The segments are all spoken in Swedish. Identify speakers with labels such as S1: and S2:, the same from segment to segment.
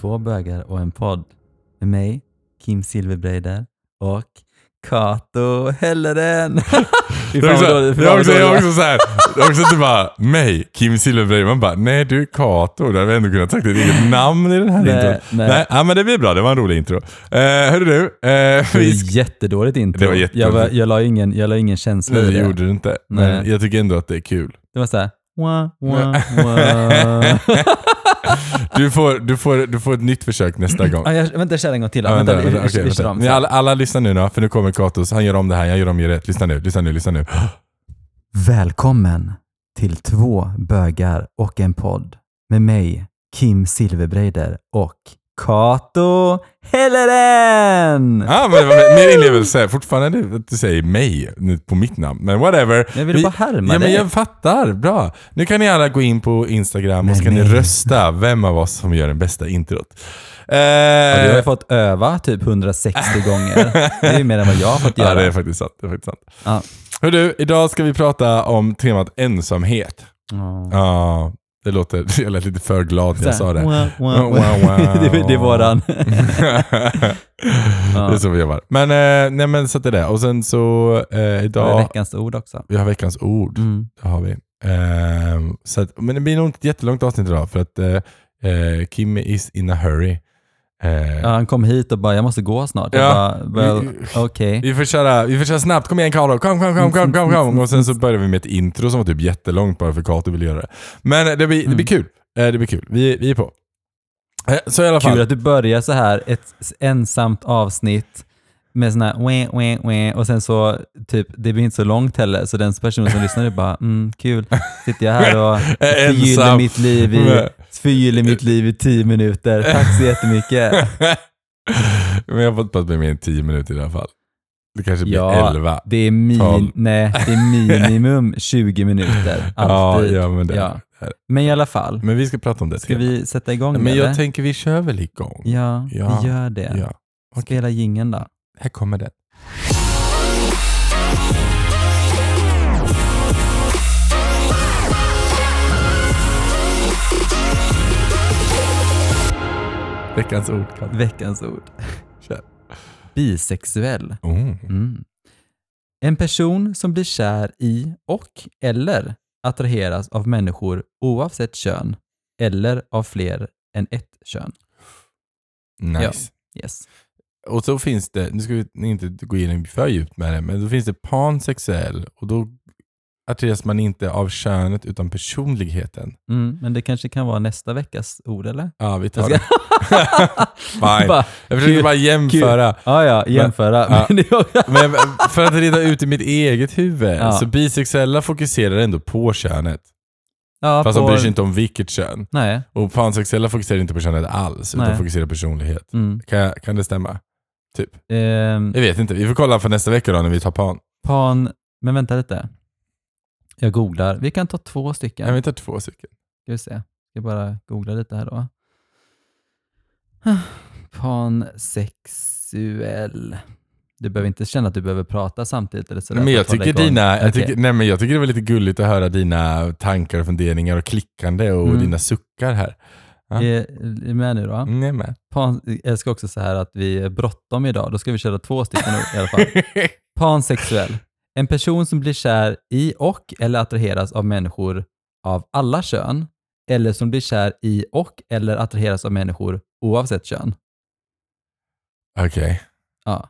S1: Två bögar och en podd med mig, Kim Silverbreider och Kato Helleren.
S2: Det är också,
S1: fy
S2: det är också, det är också så här, det är också att du bara, mig, Kim Silverberg. Man bara, nej du är Kato. Då hade vi ändå kunnat sagt ditt eget namn i den här
S1: Nej,
S2: introt.
S1: nej.
S2: Nej, ja, men det blir bra. Det var en rolig intro. Uh, hörru du, eh,
S1: Det var
S2: vi
S1: jättedåligt intro.
S2: Det var jättedåligt.
S1: Jag, var, jag, la ingen, jag la ingen känsla i
S2: Nej,
S1: det.
S2: det gjorde du inte. Men
S1: Nej.
S2: jag tycker ändå att det är kul.
S1: Det var såhär, wah, wah, wah.
S2: Du får, du får, du får ett nytt försök nästa gång.
S1: ah, jag, vänta, jag kör en gång till. då.
S2: Ja,
S1: vänta,
S2: vänta,
S1: vi,
S2: vänta,
S1: vi,
S2: okej,
S1: vi kör
S2: vänta.
S1: om.
S2: Ni alla, alla lyssnar nu då, för nu kommer Katos. Han gör om det här, jag gör om det rätt. Lyssna nu, lyssna nu, lyssna nu.
S1: Välkommen till Två bögar och en podd med mig, Kim Silverbreider och Kato Helleren!
S2: Ja, men det var mer inlevelse. Fortfarande att du säger mig på mitt namn, men whatever.
S1: Jag ville bara härma
S2: Ja, men
S1: dig.
S2: jag fattar. Bra. Nu kan ni alla gå in på Instagram och
S1: Men
S2: så kan ni rösta vem av oss som gör den bästa introt.
S1: Och du har ju
S2: Eh,
S1: fått öva typ 160 gånger. Det är ju mer än vad jag har fått göra.
S2: ja, det är faktiskt sant. Det är faktiskt sant.
S1: Ja.
S2: Hör du, idag ska vi prata om temat ensamhet.
S1: Ja.
S2: Det låter, jag lät lite för glad när jag sa det. Wow,
S1: wah.
S2: wow.
S1: det, det är våran.
S2: Det är så vi jobbar. Men, eh, nej, men så att det är det. Och sen så eh, idag,
S1: veckans ord också.
S2: vi har veckans ord.
S1: Mm.
S2: Det har vi. Ehm, så att, men det blir nog inte ett jättelångt avsnitt idag för att eh, eh, Kim is in a hurry. Eh,
S1: Ja, han kom hit och bara, jag måste gå snart.
S2: Ja.
S1: Jag well,
S2: Vi-
S1: okej.
S2: Vi får, köra, vi får köra snabbt, kom igen Carlo, kom, kom, kom, kom, kom, kom. Och sen så börjar vi med ett intro som var typ jättelångt bara för Kato vill göra det. Men det blir, det blir kul. Eh, Det blir kul. Vi, vi är på. Eh, Så i alla fall.
S1: Kul att du börjar så här, ett ensamt avsnitt med sån här wah, wah, wah, och sen så, typ, det blir inte så långt heller, så den personen som lyssnar är bara, mm, kul, sitter jag här och förgyller mitt liv i, förgyller mitt liv i tio minuter. Tack så jättemycket.
S2: Men jag har fått med mer än 10 minuter i alla fall. Det kanske blir
S1: Ja,
S2: 11.
S1: Det är, min, nej, det är minimum 20 minuter.
S2: Ja,
S1: Alltid.
S2: ja, men det,
S1: Ja. Men i alla fall,
S2: Men vi ska prata om det.
S1: ska vi sätta igång
S2: Men jag
S1: det?
S2: tänker vi kör väl igång.
S1: Ja,
S2: Ja,
S1: vi gör det.
S2: Ja.
S1: Spela jingeln då.
S2: Här kommer det. Veckans ord. Kalle.
S1: Veckans ord.
S2: Kör.
S1: Bisexuell.
S2: Oh.
S1: Mm. En person som blir kär i och eller attraheras av människor oavsett kön eller av fler än ett kön.
S2: Nice.
S1: Yes.
S2: Och så finns det, nu ska vi inte gå in för djupt med det, men då finns det pansexuell och då attraheras man inte av könet utan personligheten.
S1: Mm, men det kanske kan vara nästa veckas ord eller?
S2: Ja, vi tar det.
S1: Bara,
S2: Fine. Jag försöker
S1: kul,
S2: bara jämföra.
S1: Ja, ja, jämföra.
S2: ja.
S1: Men är-
S2: Men för att reda ut i mitt eget huvud,
S1: Ja.
S2: så bisexuella fokuserar ändå på könet.
S1: ja,
S2: Fast
S1: på-
S2: de bryr sig inte om vilket kön.
S1: Nej.
S2: Och pansexuella fokuserar inte på könet alls, utan
S1: Nej.
S2: fokuserar på personlighet.
S1: Mm.
S2: Kan, kan det stämma? Typ.
S1: Ehm,
S2: Jag vet inte, vi får kolla för nästa vecka då när vi tar pan.
S1: pan, men vänta lite. Jag googlar. Vi kan ta två stycken.
S2: Ja. Vi tar två stycken.
S1: Ska vi se. Jag ska bara googla lite här då. Pansexuell. Du behöver inte känna att du behöver prata samtidigt eller sådär
S2: Nej, men jag tycker, dina, jag, tycker, nej, men jag tycker det var lite gulligt att höra dina tankar och funderingar och klickande och
S1: Mm.
S2: dina suckar här. Ja.
S1: Är är med nu då?
S2: Nej, med.
S1: Pan, jag älskar också så här att vi är bråttom idag. Då ska vi köra två stycken i alla fall. Pansexuell. En person som blir kär i och eller attraheras av människor av alla kön eller som blir kär i och eller attraheras av människor oavsett kön.
S2: Okej.
S1: Ja.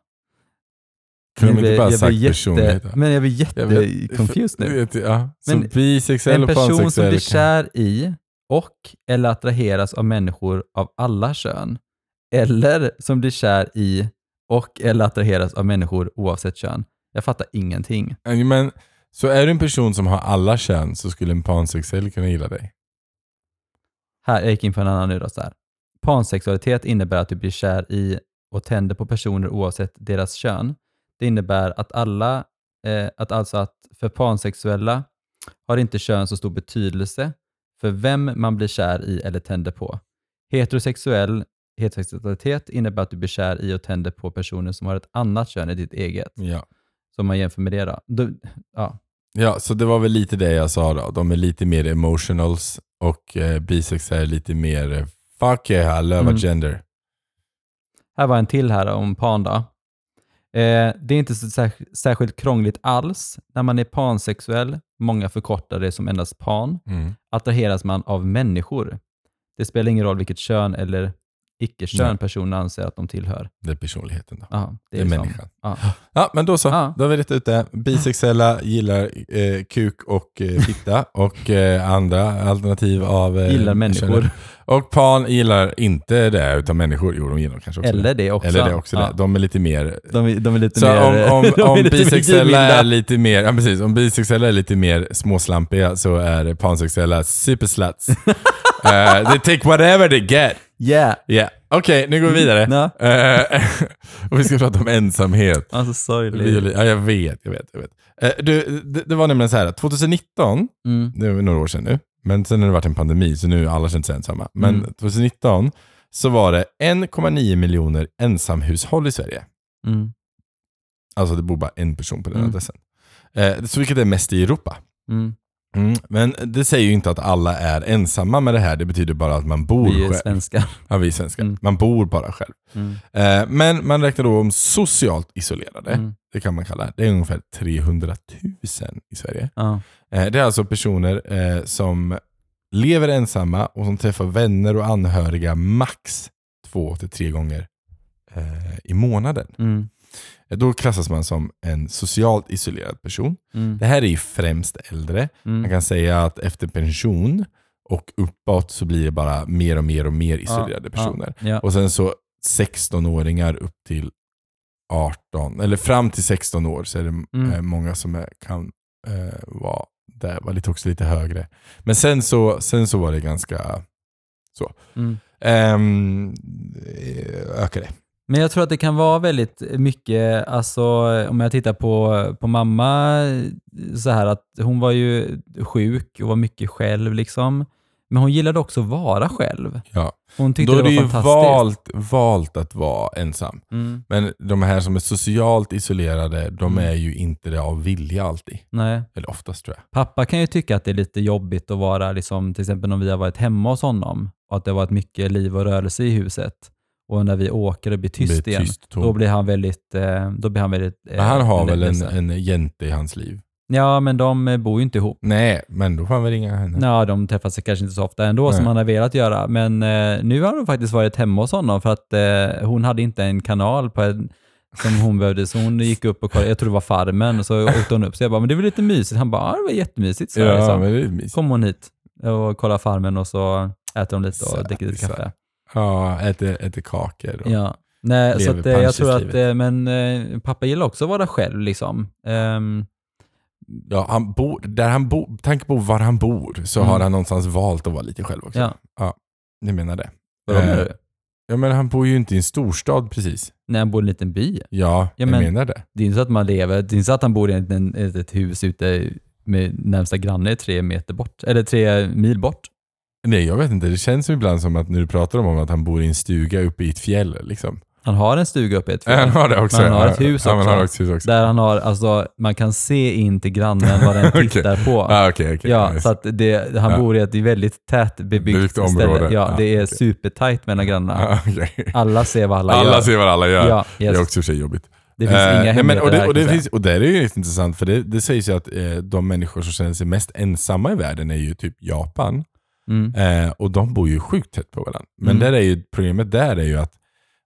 S2: Kunde de
S1: Jag
S2: inte bara
S1: jag
S2: sagt personlighet? då?
S1: Men jag blir
S2: Jag
S1: jätteconfused
S2: Jag
S1: nu.
S2: vet, ja. Så
S1: Men
S2: bisexuell
S1: En
S2: och
S1: person som blir kär i och eller attraheras av människor av alla kön eller som blir kär i och eller attraheras av människor oavsett kön. Jag fattar ingenting.
S2: Men, så är du en person som har alla kön så skulle en pansexuell kunna gilla dig?
S1: Här, jag gick in på en annan nu då. Så här. Pansexualitet innebär att du blir kär i och tänder på personer oavsett deras kön. Det innebär att alla, eh, att alltså att för pansexuella har inte kön så stor betydelse för vem man blir kär i eller tänder på. Heterosexuell heterosexualitet innebär att du blir kär i och tänder på personer som har ett annat kön än ditt eget.
S2: Ja.
S1: Så om man jämför med det då. Du, ja.
S2: Ja, så det var väl lite det jag sa då. De är lite mer emotionals och eh, bisex är lite mer eh, Fuck yeah, I love
S1: Mm.
S2: gender.
S1: Här var en till här om pan då. Eh, det är inte så sär- särskilt krångligt alls när man är pansexuell. Många förkortar det som endast pan.
S2: Mm.
S1: Attraheras man av människor. Det spelar ingen roll vilket kön eller icke-kön
S2: Nej.
S1: personen anser att de tillhör.
S2: Det är personligheten då.
S1: Ja,
S2: Det är
S1: liksom-
S2: människan.
S1: Ja.
S2: Ja, men då så.
S1: Ja.
S2: Då har vi rätt ut det. Bisexuella gillar eh, kuk och eh, fitta och eh, andra alternativ av... Eh,
S1: Gillar människor.
S2: könet. Och pan gillar inte det, utan människor. Jo, de gillar kanske också
S1: Eller det också.
S2: Eller det också.
S1: Ja.
S2: Det. De är lite mer...
S1: De, är- de är lite
S2: Så
S1: mer...
S2: om, om,
S1: är
S2: om bisexuella är lite mer, ja precis, om bisexuella är lite mer småslampiga så är pansexuella supersluts. uh, they take whatever they get.
S1: Yeah.
S2: Yeah. Okej, nu går vi vidare.
S1: Ja.
S2: Eh, och vi ska prata om ensamhet.
S1: Alltså sorglig.
S2: Violi- Ja, jag vet, jag vet. Jag vet. Eh, du, det, det var nämligen så här, att 2019,
S1: Mm.
S2: det är några år sedan nu, men sen har det varit en pandemi så nu har alla känt sig ensamma. Men
S1: Mm.
S2: 2019 så var det 1,9 miljoner ensamhushåll i Sverige.
S1: Mm.
S2: Alltså det bor bara en person på den
S1: Mm.
S2: adressen. Eh, så vilket är mest i Europa.
S1: Mm.
S2: Mm. Men det säger ju inte att alla är ensamma med det här, det betyder bara att man bor
S1: Vi är
S2: själv.
S1: svenskar.
S2: Ja, vi är svenskar.
S1: Mm.
S2: Man bor bara själv.
S1: Mm.
S2: Eh, men man räknar då om socialt isolerade,
S1: Mm.
S2: det kan man kalla det. Är ungefär 300 000 i Sverige.
S1: Ja.
S2: Eh, det är alltså personer eh, som lever ensamma och som träffar vänner och anhöriga max två till tre gånger eh, i månaden.
S1: Mm.
S2: Då klassas man som en socialt isolerad person.
S1: Mm.
S2: Det här är ju främst äldre. Man
S1: Mm.
S2: kan säga att efter pension och uppåt så blir det bara mer och mer och mer isolerade personer.
S1: Ja.
S2: Och sen så 16-åringar upp till 18, eller fram till 16 år så är det
S1: Mm.
S2: eh, många som är, kan eh, vara där, var lite, också lite högre. Men sen så, sen så var det ganska
S1: Mm.
S2: ehm, eh, ökade.
S1: Men jag tror att det kan vara väldigt mycket, alltså om jag tittar på, på mamma, så här att hon var ju sjuk och var mycket själv liksom. Men hon gillade också att vara själv.
S2: Ja.
S1: Hon tyckte
S2: Då
S1: det var
S2: ju
S1: fantastiskt.
S2: valt, valt att vara ensam.
S1: Mm.
S2: Men de här som är socialt isolerade, de
S1: Mm.
S2: är ju inte det av vilja alltid.
S1: Nej.
S2: Eller oftast tror jag.
S1: Pappa kan ju tycka att det är lite jobbigt att vara, liksom, till exempel om vi har varit hemma hos honom och att det har varit mycket liv och rörelse i huset. Och när vi åker och blir tyst
S2: blir
S1: igen,
S2: tyst, tom.
S1: då blir han väldigt... Eh, då blir han väldigt eh,
S2: Men han har väl en, en jänte i hans liv?
S1: Ja, men de eh, bor ju inte ihop.
S2: Nej, men då får han väl ringa henne.
S1: Ja, de träffas kanske inte så ofta ändå som
S2: Nej.
S1: han har velat göra. Men eh, nu har de faktiskt varit hemma hos honom för att eh, hon hade inte en kanal på en, som hon behövde. Så hon gick upp och kollade, jag tror det var Farmen, och så åkte hon upp. Så jag bara, men det väl lite mysigt? Han bara, ja det var jättemysigt. Så
S2: Ja,
S1: liksom.
S2: men det är mysigt.
S1: kom hon hit och kollade Farmen och så äter de lite och
S2: Så-
S1: dricker lite
S2: så-
S1: kaffe.
S2: Ja, äter, äter kakor. Och,
S1: Ja. Nej, så att, eh, jag tror att, eh, men eh, pappa gillar också att vara själv liksom. Ehm,
S2: Ja, han bor, där han bor, tanke på var han bor så
S1: Mm.
S2: har han någonstans valt att vara lite själv också.
S1: Ja.
S2: ja jag menar det.
S1: Vadå menar du?
S2: Ja, men han bor ju inte i en storstad precis.
S1: När han bor i en liten by.
S2: Ja,
S1: Ja,
S2: jag
S1: men-
S2: menar det.
S1: Det är inte så att man lever, det är inte så att han bor i en, ett, ett hus ute med närmsta granne tre meter bort, eller tre mil bort.
S2: Nej, jag vet inte. Det känns ibland som att när du pratar om att han bor i en stuga uppe i ett fjäll. Liksom.
S1: Han har en stuga uppe i ett
S2: Ja, han har det också.
S1: Men han har
S2: ja.
S1: ett hus
S2: ja,
S1: också.
S2: Han har ett hus också.
S1: Där han har, alltså man kan se in till grannen vad den tittar på.
S2: Ah, okej, okej.
S1: Ja,
S2: nice.
S1: så att det, han
S2: Ja.
S1: bor i ett väldigt tätt
S2: Bebyggt område.
S1: ställe. Ja,
S2: Ja,
S1: det är
S2: okej.
S1: supertajt mellan grannarna.
S2: Ah.
S1: Alla ser vad alla,
S2: Alla
S1: gör.
S2: ser vad alla gör.
S1: Ja,
S2: Det
S1: yes.
S2: är också i och sig jobbigt.
S1: Det finns
S2: Eh,
S1: inga hemligheter
S2: och, det, och, det
S1: jag
S2: finns, och där är det ju intressant, för det, det sägs ju att eh, de människor som känner sig mest ensamma i världen är ju typ Japan.
S1: Mm.
S2: Eh, och de bor ju sjukt tätt på varandra. Men
S1: Mm.
S2: där är ju, problemet där är ju att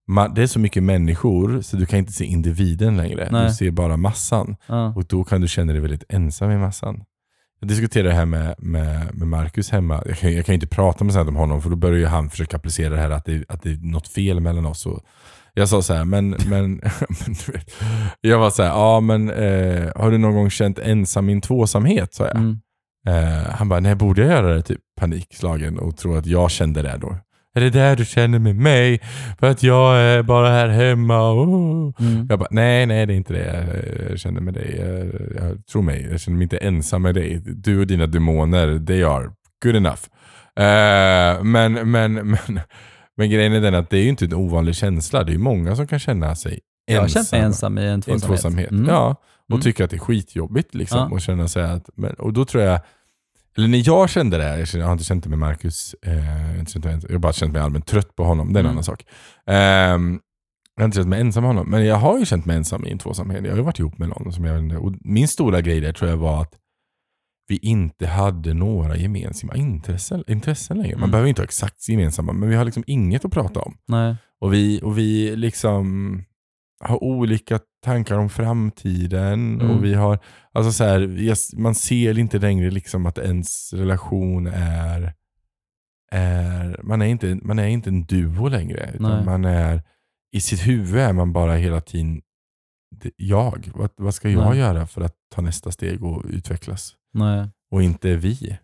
S2: man, det är så mycket människor så du kan inte se individen längre.
S1: Nej.
S2: Du ser bara massan.
S1: Ja.
S2: Och då kan du känna dig väldigt ensam i massan. Jag diskuterade det här med, med, med Marcus hemma. Jag kan, jag kan inte prata med sånt om honom för då börjar ju han försöka applicera det här att det, att det är något fel mellan oss. Och jag sa så här, men, men, jag var så här, ja men eh, har du någon gång känt ensam i en tvåsamhet? sa jag.
S1: Mm.
S2: Eh, han bara, nej borde jag göra det? Typ panikslagen och tror att jag kände det då. Är det där du känner med mig? För att jag är bara här hemma. Oh.
S1: Mm.
S2: Jag bara, nej, nej det är inte det jag, jag känner med dig. Jag, jag tror mig, jag känner mig inte ensam med dig. Du och dina demoner, they are good enough. Eh, men, men, men, men grejen är den att det är ju inte en ovanlig känsla. Det är ju många som kan känna sig
S1: Jag har
S2: ensamma.
S1: känt mig ensam i en
S2: I en
S1: tvåsamhet.
S2: tvåsamhet.
S1: Mm.
S2: Ja, och
S1: Mm.
S2: tycker att det är skitjobbigt liksom.
S1: Ja.
S2: Och känna sig att, men, och då tror jag, eller när jag kände det, jag, kände, jag har inte känt det med Marcus, eh, jag, mig, jag har bara känt mig allmänt trött på honom, det är en
S1: Mm.
S2: annan sak. Ehm, jag har inte känt mig ensam med honom, men jag har ju känt mig ensam i en tvåsamhet. Jag har ju varit ihop med någon som jag och min stora grej där tror jag var att vi inte hade några gemensamma intressen, intressen längre. Man
S1: Mm.
S2: behöver inte ha exakt gemensamma, men vi har liksom inget att prata om.
S1: Nej.
S2: Och vi, och vi liksom har olika tankar om framtiden.
S1: Mm.
S2: Och vi har, alltså så här, man ser inte längre liksom att ens relation är, är man, är inte, man är inte en duo längre. Utan man är, i sitt huvud är man bara hela tiden jag. Vad, vad ska jag
S1: Nej.
S2: göra för att ta nästa steg och utvecklas?
S1: Nej.
S2: Och inte vi.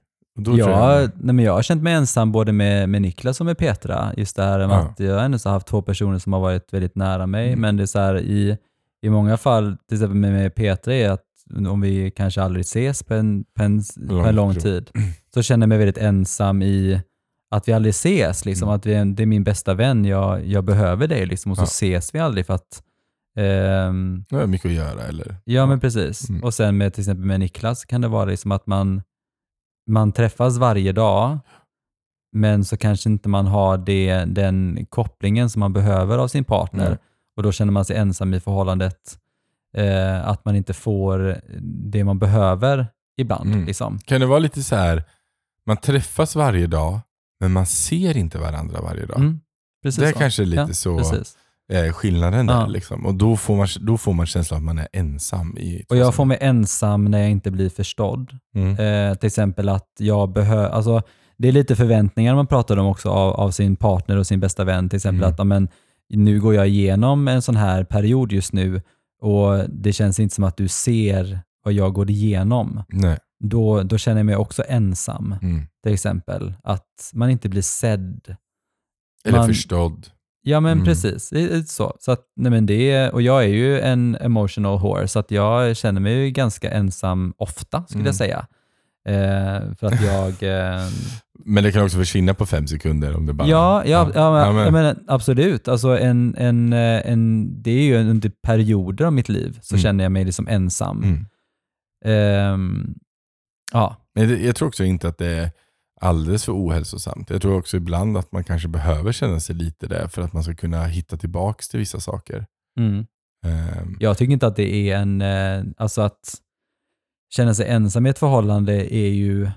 S1: Jag,
S2: jag,
S1: nej men jag har känt mig ensam både med, med Niklas och med Petra. Just det här med
S2: Ja.
S1: att jag har ändå så haft två personer som har varit väldigt nära mig.
S2: Mm.
S1: Men det är så här, i, i många fall, till exempel med, med Petra, är att om vi kanske aldrig ses på en, på en, på en lång
S2: tid.
S1: så känner jag mig väldigt ensam i att vi aldrig ses. Liksom,
S2: Mm.
S1: att vi, det är min bästa vän, jag, jag behöver dig liksom, och så
S2: Ja.
S1: ses vi aldrig för att ehm,
S2: det är mycket att göra eller?
S1: Ja, men precis.
S2: Mm.
S1: Och sen med till exempel med Niklas kan det vara liksom att man, man träffas varje dag, men så kanske inte man har det, den kopplingen som man behöver av sin partner.
S2: Nej.
S1: Och då känner man sig ensam i förhållandet. Eh, att man inte får det man behöver ibland.
S2: Mm.
S1: Liksom.
S2: Kan det vara lite så här, man träffas varje dag, men man ser inte varandra varje dag.
S1: Mm, precis
S2: det är
S1: så.
S2: kanske lite
S1: Ja,
S2: så
S1: Precis.
S2: Eh, skillnaden där.
S1: Ja.
S2: Liksom. Och då får, man, då får man känslan att man är ensam. I
S1: Och jag får mig ensam när jag inte blir förstådd.
S2: mm.
S1: Eh, till exempel att jag behöver, alltså det är lite förväntningar man pratar om också av, av sin partner och sin bästa vän. Till exempel
S2: Mm.
S1: att ja, men, nu går jag igenom en sån här period just nu och det känns inte som att du ser vad jag går igenom.
S2: Nej.
S1: Då, då känner jag mig också ensam.
S2: Mm.
S1: Till exempel att man inte blir sedd.
S2: Eller
S1: Man-
S2: förstådd.
S1: Ja men
S2: Mm.
S1: precis, så. så att, nej, men det och jag är ju en emotional whore så att jag känner mig ju ganska ensam ofta skulle
S2: Mm.
S1: jag säga. Eh, för att jag... Eh,
S2: Men det kan också försvinna på fem sekunder om det bara...
S1: ja, ja, ja, men,
S2: Ja, men-
S1: menar, absolut. Alltså en, en, eh, en, det är ju under perioder av mitt liv så
S2: Mm.
S1: känner jag mig liksom ensam. Ehm, ja,
S2: Men jag tror också inte att det är alldeles för ohälsosamt. Jag tror också ibland att man kanske behöver känna sig lite där för att man ska kunna hitta tillbaks till vissa saker.
S1: mm.
S2: Ehm,
S1: jag tycker inte att det är en... Eh, alltså att känna sig ensam i ett förhållande är ju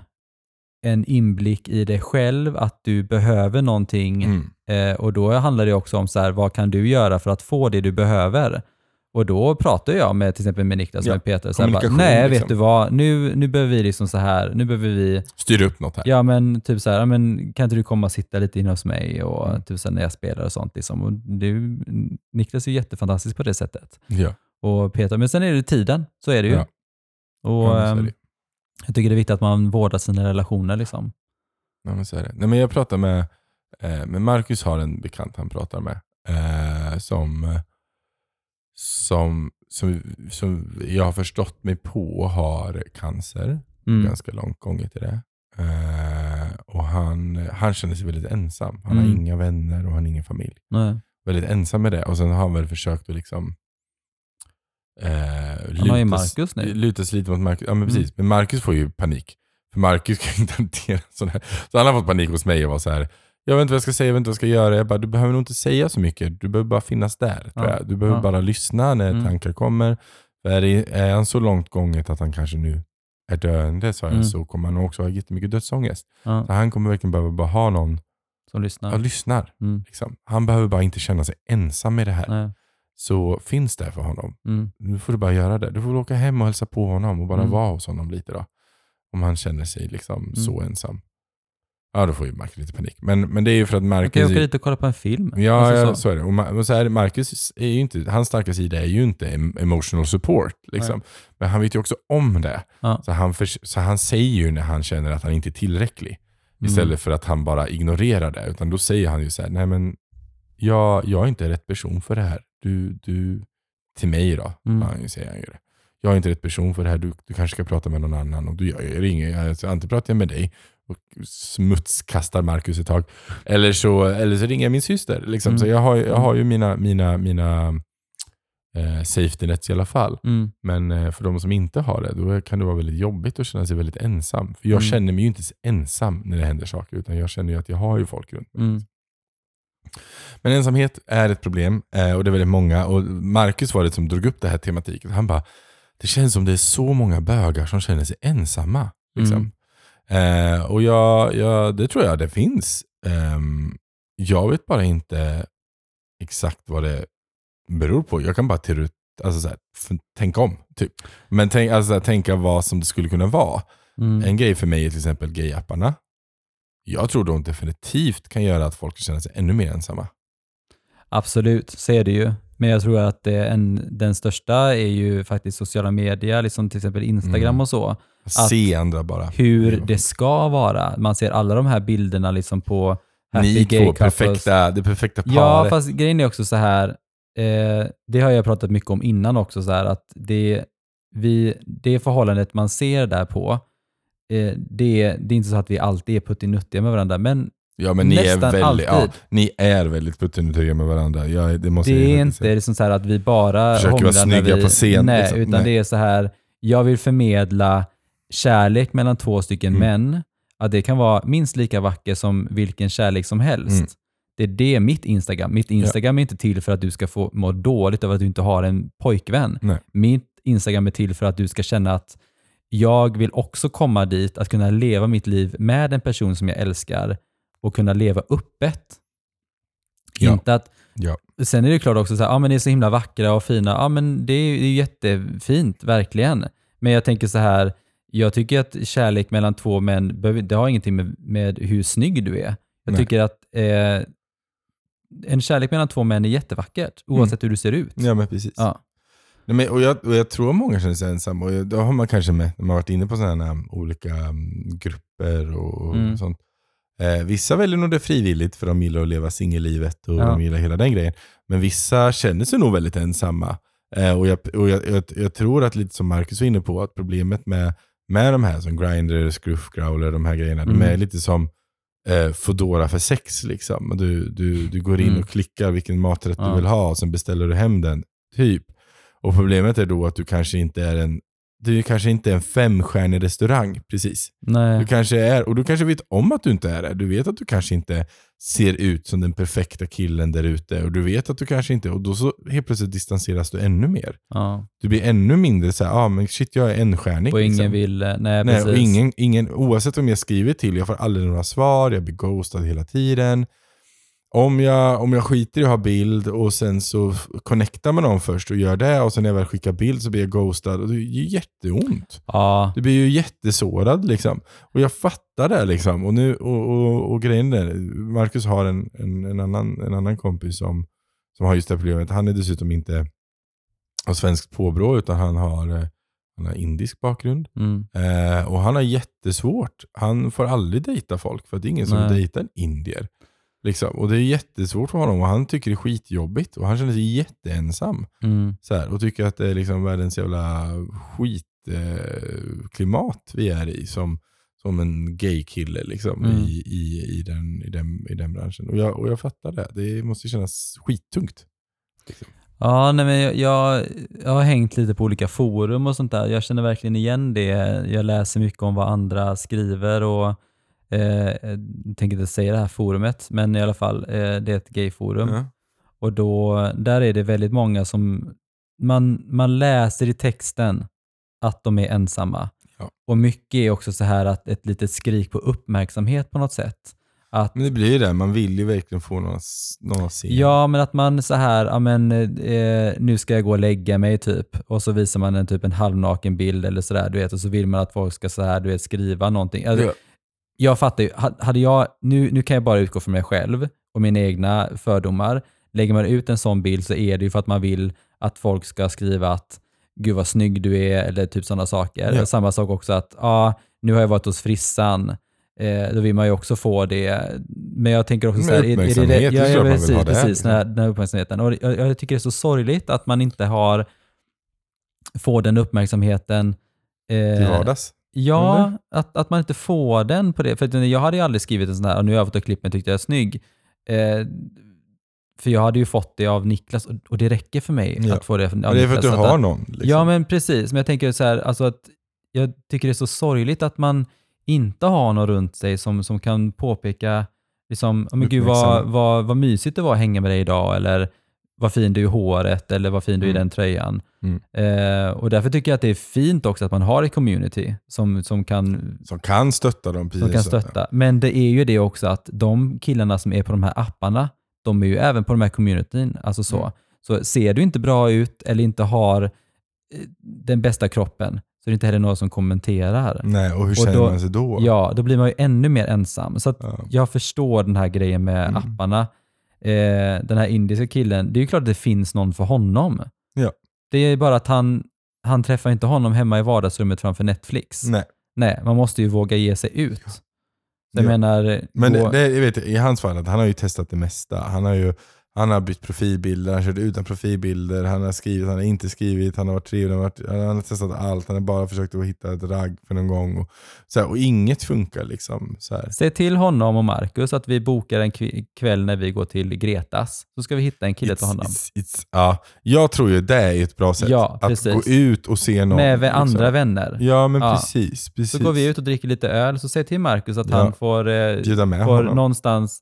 S1: en inblick i dig själv, att du behöver någonting
S2: mm.
S1: Eh, och då handlar det också om så här, vad kan du göra för att få det du behöver? Och då pratar jag med till exempel med Niklas och med Peter. Så bara, Nej,
S2: liksom.
S1: vet du vad, nu, nu behöver vi liksom så här, nu behöver vi,
S2: Styr upp något här.
S1: ja men typ så här, men kan inte du komma och sitta lite inne hos mig och
S2: Mm.
S1: typ så här, när jag spelar och sånt. Liksom. Och du, Niklas är ju jättefantastisk på det sättet.
S2: Ja.
S1: Och Peter, men sen är det tiden, så är det ju.
S2: Ja.
S1: Och
S2: Ja,
S1: ehm,
S2: det.
S1: jag tycker det är viktigt att man vårdar sina relationer. Liksom.
S2: Ja, men så är det. Nej, men jag pratar med, eh, med Marcus har en bekant han pratar med. Eh, som, som, som, som jag har förstått mig på har cancer.
S1: Mm.
S2: Ganska långt gånget i det. Eh, och han, han känner sig väldigt ensam. Han har
S1: Mm.
S2: inga vänner och han har ingen familj.
S1: Nej.
S2: Väldigt ensam med det. Och sen har han väl försökt att liksom eh,
S1: Han har ju Marcus nu.
S2: Lutas lite mot Marcus. Ja men
S1: Mm.
S2: precis. Men Marcus får ju panik. För Marcus kan inte hantera sådär. Så han har fått panik hos mig och var så här. Jag vet inte vad jag ska säga, jag vet inte vad jag ska göra. Jag bara, du behöver nog inte säga så mycket. Du behöver bara finnas där.
S1: Ja.
S2: Du behöver
S1: Ja.
S2: bara lyssna när
S1: Mm.
S2: tankar kommer. För är, han så långt gånget att han kanske nu är döende så,
S1: Mm.
S2: så kommer han också ha jättemycket dödsångest.
S1: Ja,
S2: Så han kommer verkligen behöva bara ha någon
S1: som lyssnar.
S2: som lyssnar.
S1: Mm.
S2: Liksom. Han behöver bara inte känna sig ensam med det här.
S1: Nej.
S2: Så finns det för honom.
S1: Mm.
S2: Nu får du bara göra det. Du får åka hem och hälsa på honom och bara
S1: Mm.
S2: vara hos honom lite då. Om han känner sig liksom så ensam. Ja, då får ju Marcus lite panik. Men, men det är ju för att
S1: Man kan ju
S2: Marcus...
S1: åka dit och kolla på en film.
S2: Ja,
S1: Alltså
S2: ja
S1: så.
S2: så. är det. Och, Ma- så är det, Marcus är ju inte, hans starka sida är ju inte em- emotional support. Liksom. Men han vet ju också om det.
S1: Ja.
S2: Så, han förs- så han säger ju när han känner att han inte är tillräcklig.
S1: Mm.
S2: Istället för att han bara ignorerar det. Utan då säger han ju så här, nej men jag, jag är inte rätt person för det här. Du, du, till mig då,
S1: Mm.
S2: han säger han ju det. Jag är inte rätt person för det här, du, du kanske ska prata med någon annan. Och du, jag, ringer, jag, så antingen pratar jag med dig och smutskastar Marcus ett tag. Eller så, eller så ringer jag min syster. Liksom.
S1: Mm.
S2: Så jag har, jag har ju mina, mina, mina eh, safety nets i alla fall.
S1: Mm.
S2: Men eh, för de som inte har det, då kan det vara väldigt jobbigt att känna sig väldigt ensam. För jag
S1: Mm.
S2: känner mig ju inte ensam när det händer saker, utan jag känner ju att jag har ju folk runt mig.
S1: Mm.
S2: Men ensamhet är ett problem eh, och det är väldigt många. Och Marcus var det som drog upp det här tematiken. Han bara, det känns som det är så många bögar som känner sig ensamma. Liksom. Eh, och jag, jag, det tror jag det finns. Ehm, jag vet bara inte exakt vad det beror på. Jag kan bara alltså så här, tänka om. Typ. Men tänk, alltså så här, tänka vad som det skulle kunna vara.
S1: Mm.
S2: En grej för mig är till exempel gayapparna. Jag tror de definitivt kan göra att folk känner sig ännu mer ensamma.
S1: Absolut, så är det ju. Men jag tror att en, den största är ju faktiskt sociala medier, liksom till exempel Instagram
S2: Mm.
S1: och så.
S2: Att se andra bara.
S1: Hur
S2: Det
S1: ska vara. Man ser alla de här bilderna liksom på happy
S2: Ni två, perfekta, det perfekta paret.
S1: Ja, fast grejen är också så här, eh, det har jag pratat mycket om innan också, så här, att det, vi, det förhållandet man ser där på, eh, det, det är inte så att vi alltid är puttinuttiga med varandra, men
S2: Ja men ni är, väldigt, ja, ni är väldigt puttinuttiga med varandra. Jag, det måste
S1: det är inte
S2: säga.
S1: liksom så här att vi bara
S2: Försöker vara snygga
S1: vi,
S2: på scen,
S1: Nej,
S2: liksom.
S1: utan
S2: Nej.
S1: det är så här, jag vill förmedla kärlek mellan två stycken
S2: Mm.
S1: män, att det kan vara minst lika vacker som vilken kärlek som helst.
S2: Mm.
S1: Det är det mitt Instagram. Mitt Instagram är inte till för att du ska få må dåligt över att du inte har en pojkvän.
S2: Nej.
S1: Mitt Instagram är till för att du ska känna att jag vill också komma dit, att kunna leva mitt liv med en person som jag älskar och kunna leva öppet.
S2: Ja.
S1: Inte att
S2: Ja.
S1: Sen är det klart också så här, ja men det är så himla vackra och fina. Ja men det är ju det är jättefint, verkligen. Men jag tänker så här, jag tycker att kärlek mellan två män, det har ingenting med, med hur snygg du är. Jag
S2: Nej.
S1: tycker att eh, en kärlek mellan två män är jättevackert, oavsett hur du ser ut.
S2: Mm. ja men precis.
S1: Ja.
S2: Nej, men, och, jag, och jag tror många känner sig ensamma. Och jag- då har man kanske med, när man varit inne på sådana här olika mm, grupper och, och
S1: Mm.
S2: sånt. Eh, vissa väljer nog det frivilligt för de gillar att leva singellivet och
S1: Ja.
S2: de gillar hela den grejen. Men vissa känner sig nog väldigt ensamma. Eh, och jag, och jag, jag, jag tror att lite som Marcus var inne på, att problemet med, med de här som Grindr, Scruff, Growler, de här grejerna,
S1: Mm.
S2: de är lite som eh, Foodora för sex. Liksom. Du, du, du går in
S1: Mm.
S2: och klickar vilken maträtt
S1: Ja.
S2: du vill ha och sen beställer du hem den. Typ. Och problemet är då att du kanske inte är en du kanske inte är en femstjärnig restaurang precis.
S1: Nej.
S2: Du kanske är, och du kanske vet om att du inte är det. Du vet att du kanske inte ser ut som den perfekta killen där ute. Och du vet att du kanske inte, och då så helt plötsligt distanseras du ännu mer.
S1: Ja.
S2: Du blir ännu mindre så här, ah, men shit jag är enstjärnig.
S1: Och ingen
S2: liksom.
S1: vill, eh, nej,
S2: Nej,
S1: precis.
S2: och ingen, ingen, oavsett om jag skriver till, jag får aldrig några svar, jag blir ghostad hela tiden. Om jag, om jag skiter i att ha bild och sen så connectar med någon först och gör det och sen när jag väl skickar bild så blir jag ghostad och det är ju jätteont.
S1: Ja,
S2: Du blir ju jättesårad liksom. Och jag fattar det liksom. Och, nu, och, och, och grejen är, Marcus har en, en, en, annan, en annan kompis som, som har just det här problemet. Han är dessutom inte av svenskt påbrå utan han har, eh, han har indisk bakgrund.
S1: mm.
S2: Eh, och han har jättesvårt. Han får aldrig dejta folk för att det är ingen som
S1: Nej.
S2: vill dejta en indier. Liksom. Och det är jättesvårt för honom och han tycker det är skitjobbigt och han känner sig jätteensam.
S1: Mm.
S2: Så här, och tycker att det är liksom världens jävla skitklimat eh, vi är i som, som en gay-kille liksom,
S1: Mm.
S2: i, i, i, den, i, den, i den branschen. Och jag, och jag fattar det. Det måste kännas skittungt.
S1: Ja, nej, men jag, jag, jag har hängt lite på olika forum och sånt där. Jag känner verkligen igen det. Jag läser mycket om vad andra skriver och jag tänker inte säga det här forumet, men i alla fall, eh, det är ett gayforum.
S2: Ja.
S1: Och då, där är det väldigt många som, man, man läser i texten att de är ensamma.
S2: Ja.
S1: Och mycket är också så här att ett litet skrik på uppmärksamhet på något sätt. Att
S2: Men det blir ju det, man vill ju verkligen få någon, någon att se.
S1: Ja, men att man så här, ja men eh, nu ska jag gå och lägga mig typ. Och så visar man en typ en halvnaken bild eller sådär, du vet. Och så vill man att folk ska så här, du vet, skriva någonting. Alltså,
S2: Ja.
S1: Jag fattar ju, ha- hade jag, nu, nu kan jag bara utgå från mig själv och mina egna fördomar. Lägger man ut en sån bild så är det ju för att man vill att folk ska skriva att gud vad snygg du är eller typ sådana saker.
S2: Ja.
S1: Samma sak också att, ja, nu har jag varit hos frissan. Eh, då vill man ju också få det. Men jag tänker också
S2: Men
S1: så här, är- det, ja, ja,
S2: man vill
S1: precis, precis här, den här uppmärksamheten. Och jag, jag tycker det är så sorgligt att man inte har, får den uppmärksamheten eh,
S2: Till vardags.
S1: Ja,
S2: Eller?
S1: att, att man inte får den på det. För att jag hade ju aldrig skrivit en sån här, "Ah, nu har jag fått ett klipp men tyckte jag är snygg. Eh, för jag hade ju fått det av Niklas och, och det räcker för mig
S2: Ja.
S1: att få det av
S2: Men det är för att
S1: Niklas.
S2: du har någon. Liksom.
S1: Ja, men precis. Men jag tänker så här, alltså att jag tycker det är så sorgligt att man inte har någon runt sig som, som kan påpeka, liksom, "Ja, men gud vad, vad, vad mysigt det var att hänga med dig idag, eller vad fin du är i håret, eller vad fin du är i
S2: Mm.
S1: den tröjan.
S2: Mm.
S1: Eh, och därför tycker jag att det är fint också att man har ett community som, som kan
S2: Som kan stötta. Precis
S1: som kan stötta. Men det är ju det också att de killarna som är på de här apparna, de är ju även på de här communityn. Alltså så.
S2: Mm.
S1: så ser du inte bra ut eller inte har eh, den bästa kroppen så är det inte heller någon som kommenterar.
S2: Nej, och hur
S1: Och
S2: känner
S1: då-
S2: man sig då?
S1: Ja, då blir man ju ännu mer ensam. Så
S2: Ja.
S1: jag förstår den här grejen med
S2: Mm.
S1: apparna. Eh, den här indiska killen, det är ju klart att det finns någon för honom.
S2: Ja.
S1: Det är bara att han, han träffar inte honom hemma i vardagsrummet framför Netflix.
S2: Nej.
S1: Nej, man måste ju våga ge sig ut. Jag
S2: Ja.
S1: menar,
S2: Men det, det, jag vet, i hans fall, att han har ju testat det mesta. Han har ju han har bytt profilbilder, han körde utan profilbilder, han har skrivit, han har inte skrivit, han har varit trevlig, han har, varit, han har testat allt, han har bara försökt att hitta ett ragg för någon gång. Och, så här, och inget funkar liksom. Så här.
S1: Säg till honom och Marcus att vi bokar en kv- kväll när vi går till Gretas. Så ska vi hitta en kille till honom.
S2: It's, it's, ja, jag tror ju det är ett bra sätt.
S1: Ja,
S2: att
S1: precis.
S2: gå ut och se någon.
S1: Med vä- andra
S2: liksom.
S1: vänner.
S2: Ja, men
S1: Ja.
S2: precis. precis.
S1: Så går vi ut och dricker lite öl, så säg till Marcus att
S2: Ja.
S1: han får, eh, får
S2: honom.
S1: någonstans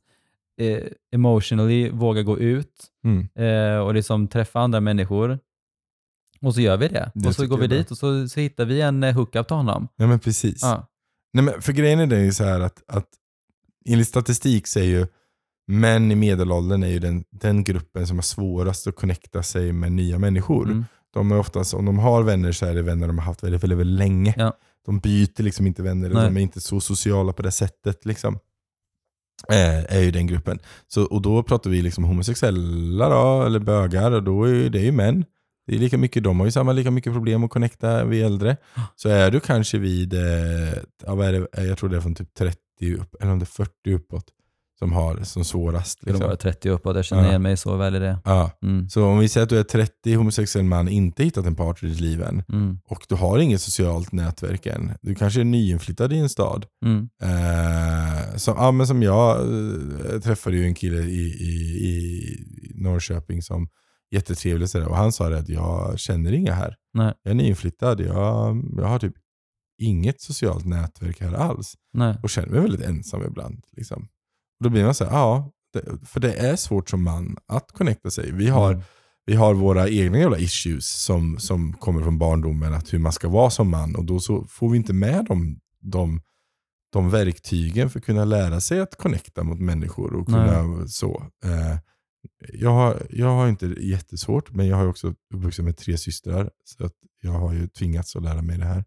S1: emotionally våga gå ut
S2: Mm.
S1: eh, och liksom träffa andra människor. Och så gör vi det.
S2: Det
S1: och så går vi dit och så, så hittar vi en eh, hookup till honom.
S2: Ja, men precis.
S1: Ja.
S2: Nej, men för grejen är det ju så här att, att enligt statistik så är ju män i medelåldern är ju den, den gruppen som har svårast att connecta sig med nya människor.
S1: Mm.
S2: De är oftast, om de har vänner så är det vänner de har haft väldigt, väldigt, väldigt länge.
S1: Ja.
S2: De byter liksom inte vänner,
S1: Nej.
S2: de är inte så sociala på det sättet. Liksom. Eh, är ju den gruppen. Så, och då pratar vi liksom homosexuella då, eller bögar, och då är ju, det är ju män. Det är lika mycket, de har ju samma lika mycket problem att connecta vid äldre. Så är du kanske vid, eh, ja, vad är det, jag tror det är från typ 30 upp, eller om det är 40 uppåt, som har som svårast. Liksom.
S1: vara 30 uppåt? Jag känner
S2: Ja.
S1: igen mig så väl i det.
S2: Ja.
S1: Mm.
S2: Så om vi säger att du är 30 homosexuell man, inte hittat en partner i ditt liv än,
S1: Mm.
S2: och du har inget socialt nätverk än. Du kanske är nyinflyttad i en stad.
S1: Mm.
S2: Eh, som, ja, men som jag eh, träffade ju en kille i, i, i Norrköping som jättetrevlig och sådär, och han sa det att jag känner inga här.
S1: Nej.
S2: Jag är nyinflyttad, jag, jag har typ inget socialt nätverk här alls.
S1: Nej.
S2: Och känner mig väldigt ensam ibland. Liksom. Då blir man så här, ja, det, för det är svårt som man att connecta sig. Vi har,
S1: Mm.
S2: vi har våra egna jävla issues som, som kommer från barndomen, att hur man ska vara som man. Och då så får vi inte med dem, de, de verktygen för att kunna lära sig att connecta mot människor. och kunna så. Eh, jag, har, jag har inte jättesvårt, men jag har också uppvuxit med tre systrar. Så att jag har ju tvingats att lära mig det här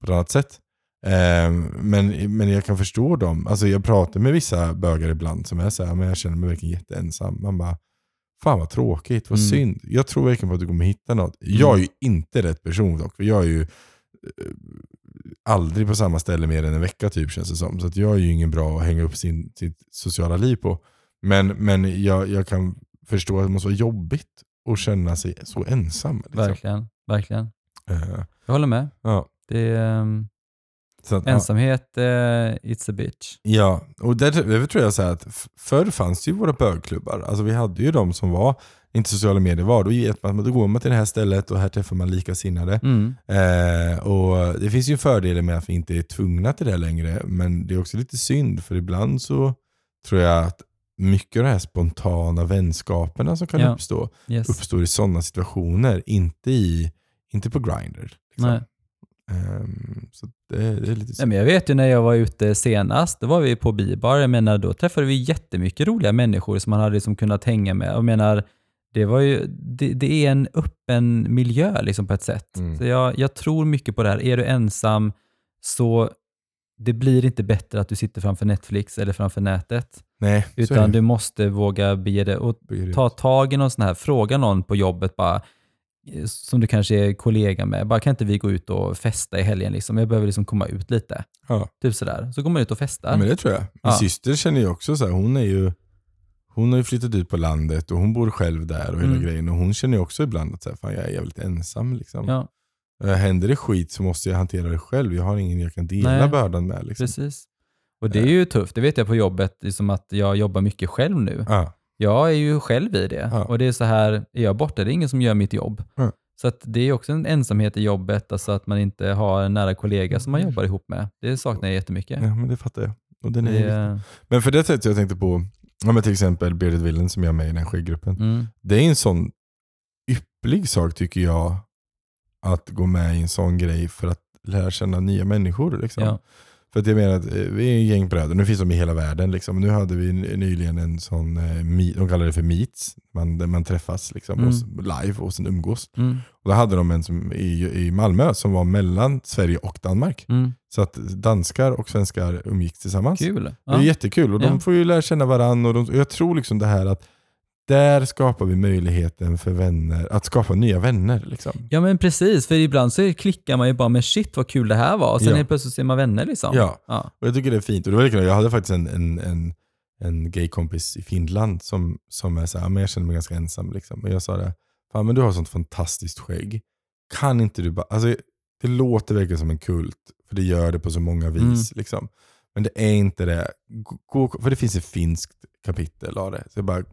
S2: på ett annat sätt. Eh, men, men jag kan förstå dem. Alltså jag pratar med vissa bögar ibland som är så här, men jag känner mig verkligen jätteensam. Man bara, fan vad tråkigt, vad
S1: Mm.
S2: synd. Jag tror verkligen på att du kommer hitta något. Jag är ju inte rätt person dock, för jag är ju eh, aldrig på samma ställe mer än en vecka typ känns det som. Så att jag är ju ingen bra att hänga upp sin, sitt sociala liv på. Men, men jag, jag kan förstå att det måste vara jobbigt att känna sig så ensam. Liksom.
S1: Verkligen. Verkligen.
S2: Eh,
S1: Jag håller med.
S2: ja.
S1: Det um,
S2: Att, ja.
S1: ensamhet, eh, it's a bitch.
S2: Ja, och där, därför tror jag så att förr fanns det ju våra bögklubbar. Alltså vi hade ju de som var, inte sociala medier var, då, vet man, då går man till det här stället och här träffar man likasinnade.
S1: Mm.
S2: Eh, och det finns ju fördelar med att vi inte är tvungna till det längre, men det är också lite synd för ibland så tror jag att mycket av de här spontana vänskaperna som kan
S1: Ja.
S2: uppstå,
S1: Yes.
S2: uppstår i sådana situationer, inte, i, inte på Grindr. Liksom. Ehm, så det, det är lite
S1: Nej, men jag vet ju när jag var ute senast, då var vi på bibar. Jag menar, då träffade vi jättemycket roliga människor som man hade liksom kunnat hänga med. Jag menar, det, var ju, det, det är en öppen miljö liksom på ett sätt.
S2: Mm.
S1: Så jag, jag tror mycket på det här. Är du ensam så det blir inte bättre att du sitter framför Netflix eller framför nätet.
S2: Nej,
S1: Utan du måste våga bege dig och ta tag i någon sån här, fråga någon på jobbet bara, som du kanske är kollega med, bara kan inte vi gå ut och festa i helgen liksom? Jag behöver liksom komma ut lite.
S2: Ja.
S1: Typ sådär. Så går man ut och festar.
S2: Ja, men det tror jag. Min
S1: Ja.
S2: syster känner ju också så här, hon är ju hon har ju flyttat ut på landet och hon bor själv där och hela
S1: Mm.
S2: grejen. Och hon känner ju också ibland att så här, fan, jag är jävligt ensam. Liksom.
S1: Ja,
S2: Eh, Händer det skit så måste jag hantera det själv. Jag har ingen jag kan dela
S1: Nej.
S2: bördan med. Liksom.
S1: precis. Och det är ju tufft. Det vet jag på jobbet, liksom att jag jobbar mycket själv nu.
S2: Ja.
S1: Jag är ju själv i det.
S2: Ja.
S1: Och det är så här, är jag borta, det är ingen som gör mitt jobb.
S2: Ja.
S1: Så det är också en ensamhet i jobbet, alltså att man inte har en nära kollega som man
S2: Mm.
S1: jobbar ihop med. Det saknar jag jättemycket.
S2: Ja, men det fattar jag. Och den är
S1: Det.
S2: Men för det sättet jag tänkte på, ja, men till exempel Bearded Villain som jag är med i den här
S1: mm,
S2: Det är en sån ypplig sak tycker jag, att gå med i en sån grej för att lära känna nya människor. Liksom.
S1: ja.
S2: För att jag menar att eh, vi är en gäng bröder, nu finns de i hela världen. Liksom. Nu hade vi ny- nyligen en sån, eh, de kallar det för meets, man, man träffas liksom,
S1: Mm.
S2: och, live och sen umgås.
S1: Mm,
S2: Och då hade de en som, i, i Malmö som var mellan Sverige och Danmark.
S1: mm.
S2: Så att danskar och svenskar umgicks tillsammans.
S1: Kul.
S2: Det är
S1: Ja.
S2: jättekul och de
S1: Ja.
S2: får ju lära känna varandra. Och, de, jag tror liksom det här att där skapar vi möjligheten för vänner, att skapa nya vänner. Liksom.
S1: ja men precis, för ibland så klickar man ju bara med shit vad kul det här var och sen
S2: Ja.
S1: helt plötsligt så är man vänner liksom.
S2: Ja.
S1: Ja.
S2: Och jag tycker det är fint. Och det var likadant, jag hade faktiskt en, en, en, en gaykompis i Finland som, som är så här, men jag känner mig ganska ensam. Liksom. Och jag sa det, fan men du har sånt fantastiskt skägg. Kan inte du bara, alltså det låter verkligen som en kult, för det gör det på så många vis. Liksom. Men det är inte det. Gå, för det finns ett finskt kapitel av det. Så jag bara,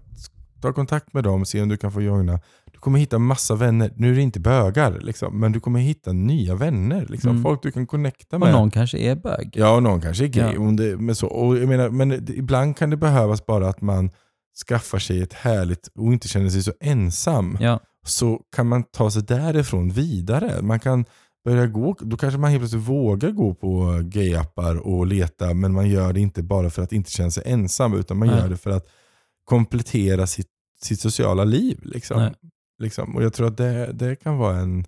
S2: ta kontakt med dem, se om du kan få joina. Du kommer hitta massa vänner. Nu är det inte bögar, liksom, men du kommer hitta nya vänner. Liksom.
S1: Mm.
S2: Folk du kan connecta
S1: Och
S2: med.
S1: någon kanske är bög.
S2: Ja, och någon kanske är gay.
S1: Ja.
S2: Det, men, så, och jag menar, men det, ibland kan det behövas bara att man skaffar sig ett härligt och inte känner sig så ensam.
S1: Ja.
S2: Så kan man ta sig därifrån vidare. Man kan börja gå, då kanske man helt plötsligt vågar gå på gayappar och leta, men man gör det inte bara för att inte känna sig ensam, utan man
S1: Nej.
S2: gör det för att komplettera sitt, sitt sociala liv. Liksom.
S1: Nej.
S2: Liksom. Och jag tror att det, det kan vara en,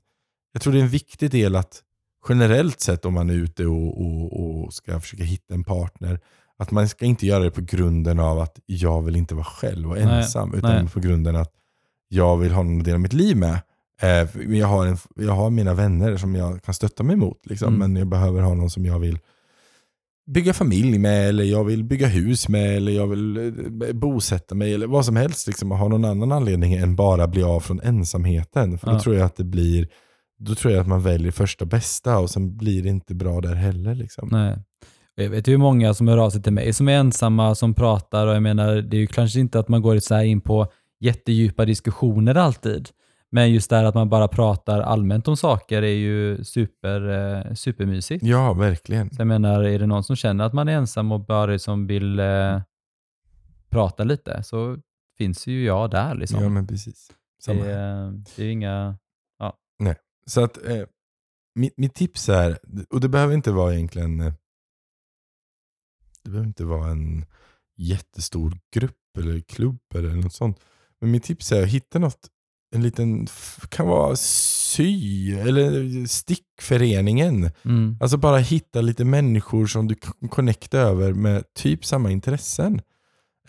S2: jag tror det är en viktig del att generellt sett om man är ute och, och, och ska försöka hitta en partner, att man ska inte göra det på grunden av att jag vill inte vara själv och
S1: Nej,
S2: ensam, utan
S1: nej.
S2: på grunden att jag vill ha någon att dela mitt liv med. Eh, jag, har en, jag har mina vänner som jag kan stötta mig mot, liksom,
S1: Mm.
S2: men jag behöver ha någon som jag vill bygga familj med, eller jag vill bygga hus med, eller jag vill eh, bosätta mig, eller vad som helst. Liksom, och ha någon annan anledning än bara bli av från ensamheten. För då
S1: Ja.
S2: tror jag att det blir då tror jag att man väljer första bästa och sen blir det inte bra där heller. Liksom.
S1: Nej. Jag vet ju många som hör av sig till mig som är ensamma, som pratar och jag menar, det är ju kanske inte att man går så in på jättedjupa diskussioner alltid. Men just det här att man bara pratar allmänt om saker är ju super, eh, supermysigt.
S2: Ja, verkligen.
S1: Så jag menar, är det någon som känner att man är ensam och bara liksom vill eh, prata lite så finns ju jag där. Liksom.
S2: Ja, men precis. Samma
S1: det,
S2: här.
S1: är- det är inga...
S2: Så att eh, mitt, mitt tips är, och det behöver inte vara egentligen eh, det behöver inte vara en jättestor grupp eller klubb eller något sånt. Men mitt tips är att hitta något, en liten, kan vara sy eller stickföreningen.
S1: Mm.
S2: Alltså bara hitta lite människor som du kan connecta över med typ samma intressen.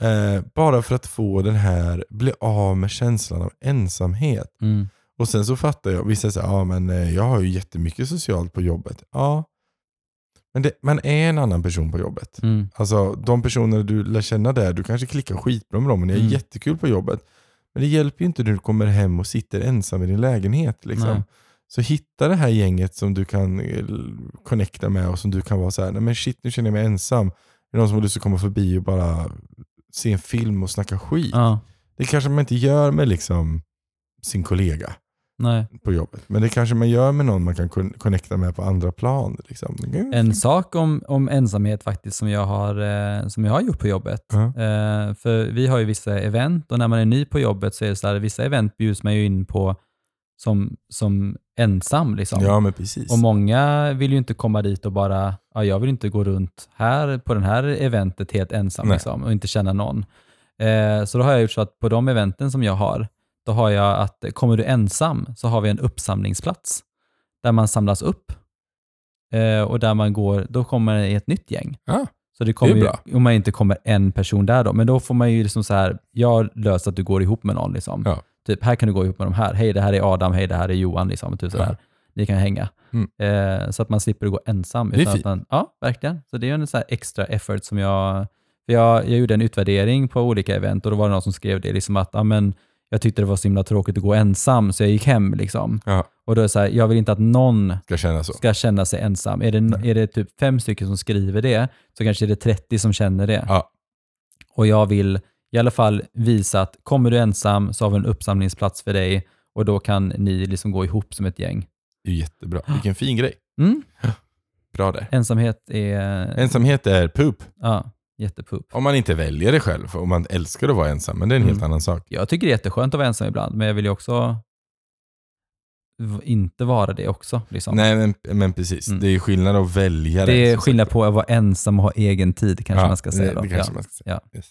S2: Eh, bara för att få den här, bli av med känslan av ensamhet.
S1: Mm.
S2: Och sen så fattar jag, vissa säger ja men eh, jag har ju jättemycket socialt på jobbet. Ja, men det, man är en annan person på jobbet.
S1: Mm.
S2: Alltså de personer du lär känna där, du kanske klickar skitbra med dem, men det är
S1: Mm.
S2: jättekul på jobbet. Men det hjälper ju inte när du kommer hem och sitter ensam i din lägenhet. Liksom. Så hitta det här gänget som du kan eh, connecta med och som du kan vara så här, nej men shit nu känner jag mig ensam. Är det någon som har lust att komma förbi och bara se en film och snacka skit?
S1: Ja,
S2: Det kanske man inte gör med liksom sin kollega
S1: nej.
S2: på jobbet. Men det kanske man gör med någon man kan kon- connecta med på andra plan. Liksom.
S1: En sak om, om ensamhet faktiskt som jag har, eh, som jag har gjort på jobbet.
S2: Ja.
S1: Eh, för vi har ju vissa event och när man är ny på jobbet så är det så här, vissa event bjuds man ju in på som, som ensam. Liksom.
S2: Ja men precis.
S1: Och många vill ju inte komma dit och bara, ja, jag vill inte gå runt här på den här eventet helt ensam liksom, och inte känna någon. Eh, så då har jag gjort så att på de eventen som jag har, då har jag att kommer du ensam så har vi en uppsamlingsplats där man samlas upp eh, och där man går, då kommer det ett nytt gäng.
S2: Ja,
S1: Så det kommer
S2: Det är
S1: ju,
S2: bra.
S1: om man inte kommer en person där då, men då får man ju liksom så här, jag löser att du går ihop med någon. Liksom.
S2: Ja.
S1: Typ, här kan du gå ihop med de här. Hej, det här är Adam, hej, det här är Johan. Liksom, typ sådär.
S2: Ja.
S1: Ni kan hänga.
S2: Mm.
S1: Eh, så att man slipper gå ensam.
S2: Det är fint.
S1: man, ja, verkligen. Så det är ju en så här extra effort som jag... För jag, jag gjorde en utvärdering på olika event och då var det någon som skrev det, liksom att ja, men, jag tyckte det var så himla tråkigt att gå ensam, så jag gick hem. Liksom.
S2: ja.
S1: Och då är det så här, jag vill inte att någon
S2: Ska känna
S1: ska känna sig ensam. Är det, är det typ fem stycken som skriver det, så kanske det är 30 som känner det.
S2: Ja.
S1: Och jag vill, i alla fall visa att kommer du ensam så har vi en uppsamlingsplats för dig och då kan ni liksom gå ihop som ett gäng.
S2: Det är jättebra. Vilken fin grej.
S1: Mm.
S2: Bra det.
S1: Ensamhet är...
S2: Ensamhet är poop.
S1: Ja, jättepup.
S2: Om man inte väljer det själv. Om man älskar att vara ensam. Men det är en helt
S1: Mm.
S2: annan sak.
S1: Jag tycker det är jätteskönt att vara ensam ibland, men jag vill ju också inte vara det också. Liksom.
S2: Nej, men, men precis.
S1: Mm.
S2: Det är skillnad att välja
S1: det är
S2: som
S1: skillnad på att vara ensam och ha egen tid, kanske
S2: Ja,
S1: man ska säga.
S2: det, det kanske
S1: ja.
S2: man ska säga.
S1: Ja.
S2: Yes.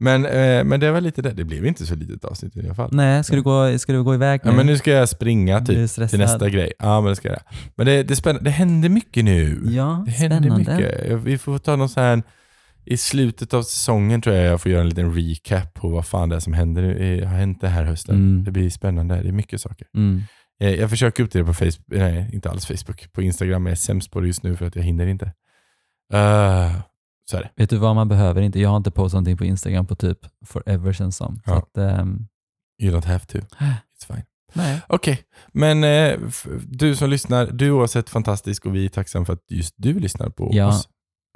S2: Men, eh, men det var lite det. Det blev inte så litet avsnitt i alla fall.
S1: Nej, ska du, gå, ska du gå iväg nu?
S2: Ja, men nu ska jag springa
S1: är
S2: typ, till nästa grej. Ja, men det ska jag. Men det, det, är spännande. det händer mycket nu.
S1: Ja,
S2: Det händer
S1: spännande.
S2: mycket. Vi får ta någon så här, i slutet av säsongen tror jag jag får göra en liten recap på vad fan det är som händer, har hänt det här hösten.
S1: Mm.
S2: Det blir spännande. Det är mycket saker.
S1: Mm.
S2: Eh, Jag försöker upp det på Facebook, nej inte alls Facebook. På Instagram är jag sämst på det just nu för att jag hinner inte. Uh, så är det.
S1: Vet du vad man behöver inte? Jag har inte postat någonting på Instagram på typ forever känns som.
S2: Ja.
S1: att, ehm,
S2: You don't have to. It's fine. Okej, men eh, du som lyssnar, du är oavsett fantastisk och vi är tacksamma för att just du lyssnar på
S1: Ja.
S2: oss.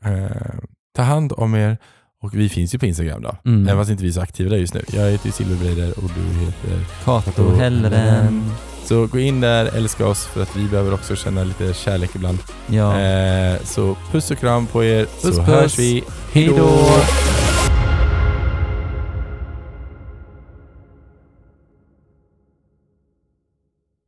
S2: Eh, ta hand om er och vi finns ju på Instagram då.
S1: Mm.
S2: Även fast inte vi är så aktiva där just nu. Jag heter ju Silverbreider och du heter...
S1: Kato Hellren.
S2: Så gå in där, älska oss för att vi behöver också känna lite kärlek ibland.
S1: Ja.
S2: Eh, så puss och kram på er
S1: Puss,
S2: så
S1: puss.
S2: hörs vi.
S1: Hej då!